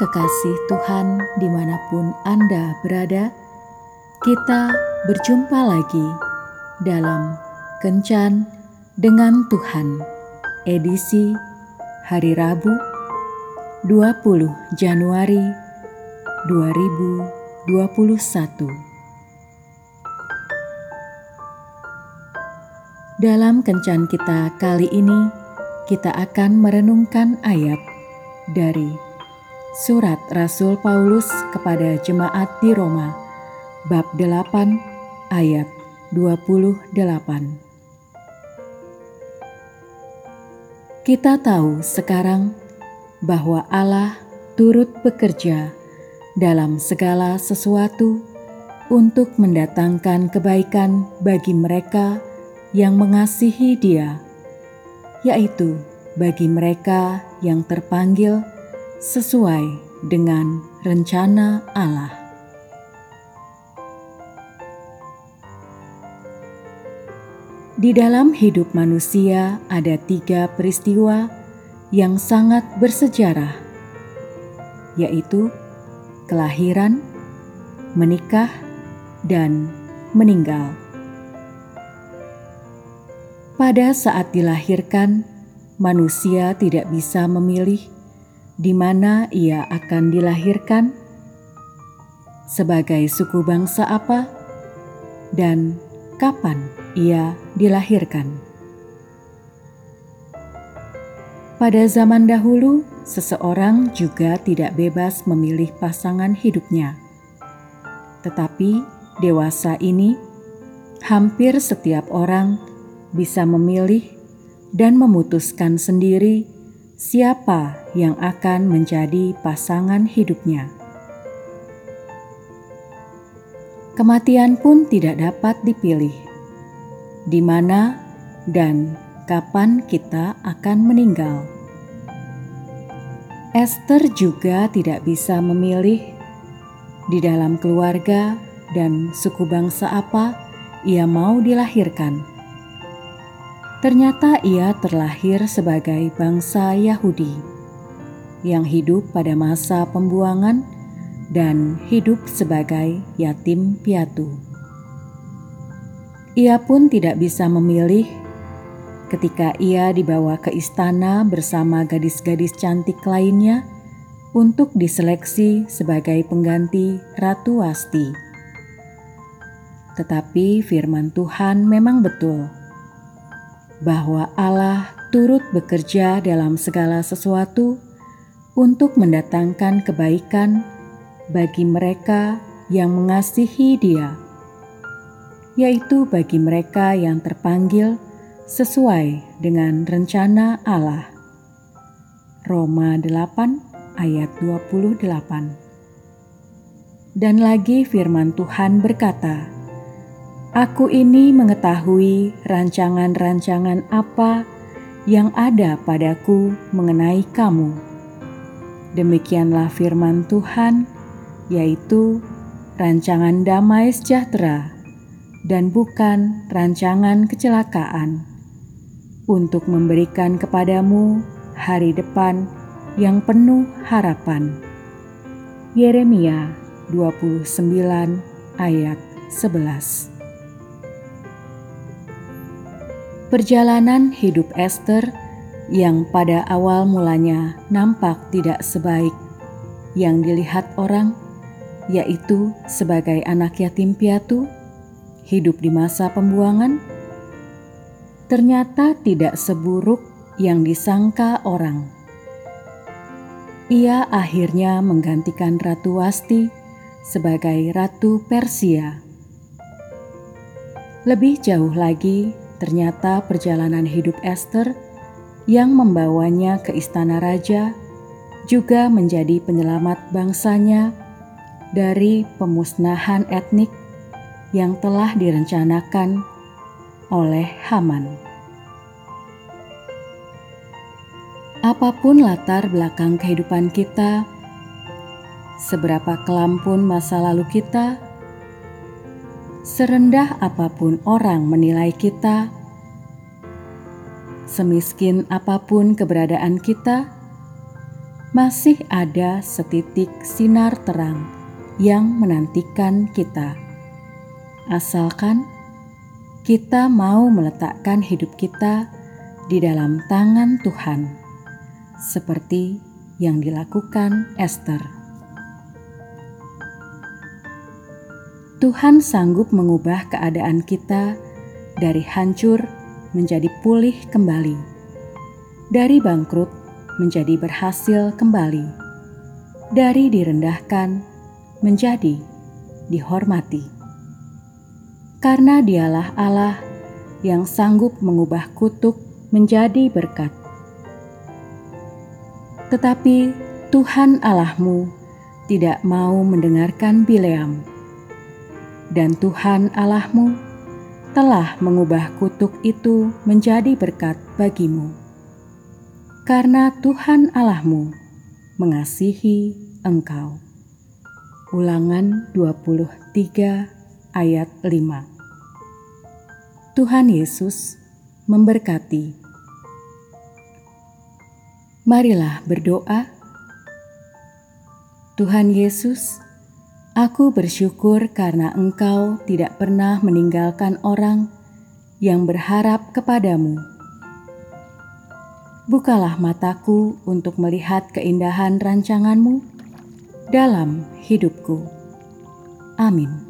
kekasih Tuhan di mana pun Anda berada, kita berjumpa lagi dalam Kencan dengan Tuhan, edisi hari Rabu 20 Januari 2021. Dalam Kencan kita kali ini, kita akan merenungkan ayat dari Surat Rasul Paulus kepada jemaat di Roma, bab 8 ayat 28. Kita tahu sekarang bahwa Allah turut bekerja dalam segala sesuatu untuk mendatangkan kebaikan bagi mereka yang mengasihi Dia, yaitu bagi mereka yang terpanggil sesuai dengan rencana Allah. Di dalam hidup manusia ada tiga peristiwa yang sangat bersejarah, yaitu kelahiran, menikah, dan meninggal. Pada saat dilahirkan, manusia tidak bisa memilih di mana ia akan dilahirkan, sebagai suku bangsa apa, dan kapan ia dilahirkan. Pada zaman dahulu, seseorang juga tidak bebas memilih pasangan hidupnya, tetapi dewasa ini hampir setiap orang bisa memilih dan memutuskan sendiri siapa yang akan menjadi pasangan hidupnya. Kematian pun tidak dapat dipilih, di mana dan kapan kita akan meninggal. Esther juga tidak bisa memilih di dalam keluarga dan suku bangsa apa ia mau dilahirkan Ternyata ia terlahir sebagai bangsa Yahudi yang hidup pada masa pembuangan dan hidup sebagai yatim piatu. Ia pun tidak bisa memilih ketika ia dibawa ke istana bersama gadis-gadis cantik lainnya untuk diseleksi sebagai pengganti Ratu Wasti. Tetapi firman Tuhan memang betul bahwa Allah turut bekerja dalam segala sesuatu untuk mendatangkan kebaikan bagi mereka yang mengasihi Dia, yaitu bagi mereka yang terpanggil sesuai dengan rencana Allah. Roma 8 ayat 28 Dan lagi firman Tuhan berkata, Aku ini mengetahui rancangan-rancangan apa yang ada padaku mengenai kamu. Demikianlah firman Tuhan, yaitu rancangan damai sejahtera dan bukan rancangan kecelakaan, untuk memberikan kepadamu hari depan yang penuh harapan. Yeremia 29 ayat 11 Perjalanan hidup Esther yang pada awal mulanya nampak tidak sebaik yang dilihat orang, yaitu sebagai anak yatim piatu, hidup di masa pembuangan, ternyata tidak seburuk yang disangka orang. Ia akhirnya menggantikan Ratu Wasti sebagai Ratu Persia. Lebih jauh lagi, Ternyata perjalanan hidup Esther yang membawanya ke istana raja juga menjadi penyelamat bangsanya dari pemusnahan etnik yang telah direncanakan oleh Haman. Apa pun latar belakang kehidupan kita, seberapa kelam pun masa lalu kita, serendah apa pun orang menilai kita, semiskin apa pun keberadaan kita, masih ada setitik sinar terang yang menantikan kita. Asalkan kita mau meletakkan hidup kita di dalam tangan Tuhan, seperti yang dilakukan Esther. Tuhan sanggup mengubah keadaan kita dari hancur menjadi pulih kembali, dari bangkrut menjadi berhasil kembali, dari direndahkan menjadi dihormati. Karena Dialah Allah yang sanggup mengubah kutuk menjadi berkat. Tetapi Tuhan Allahmu tidak mau mendengarkan Bileam, dan Tuhan Allahmu telah mengubah kutuk itu menjadi berkat bagimu karena Tuhan Allahmu mengasihi engkau. Ulangan 23 ayat 5 Tuhan Yesus memberkati. Marilah berdoa. Tuhan Yesus, aku bersyukur karena Engkau tidak pernah meninggalkan orang yang berharap kepadamu bukalah mataku untuk melihat keindahan rancanganmu dalam hidupku. Amin.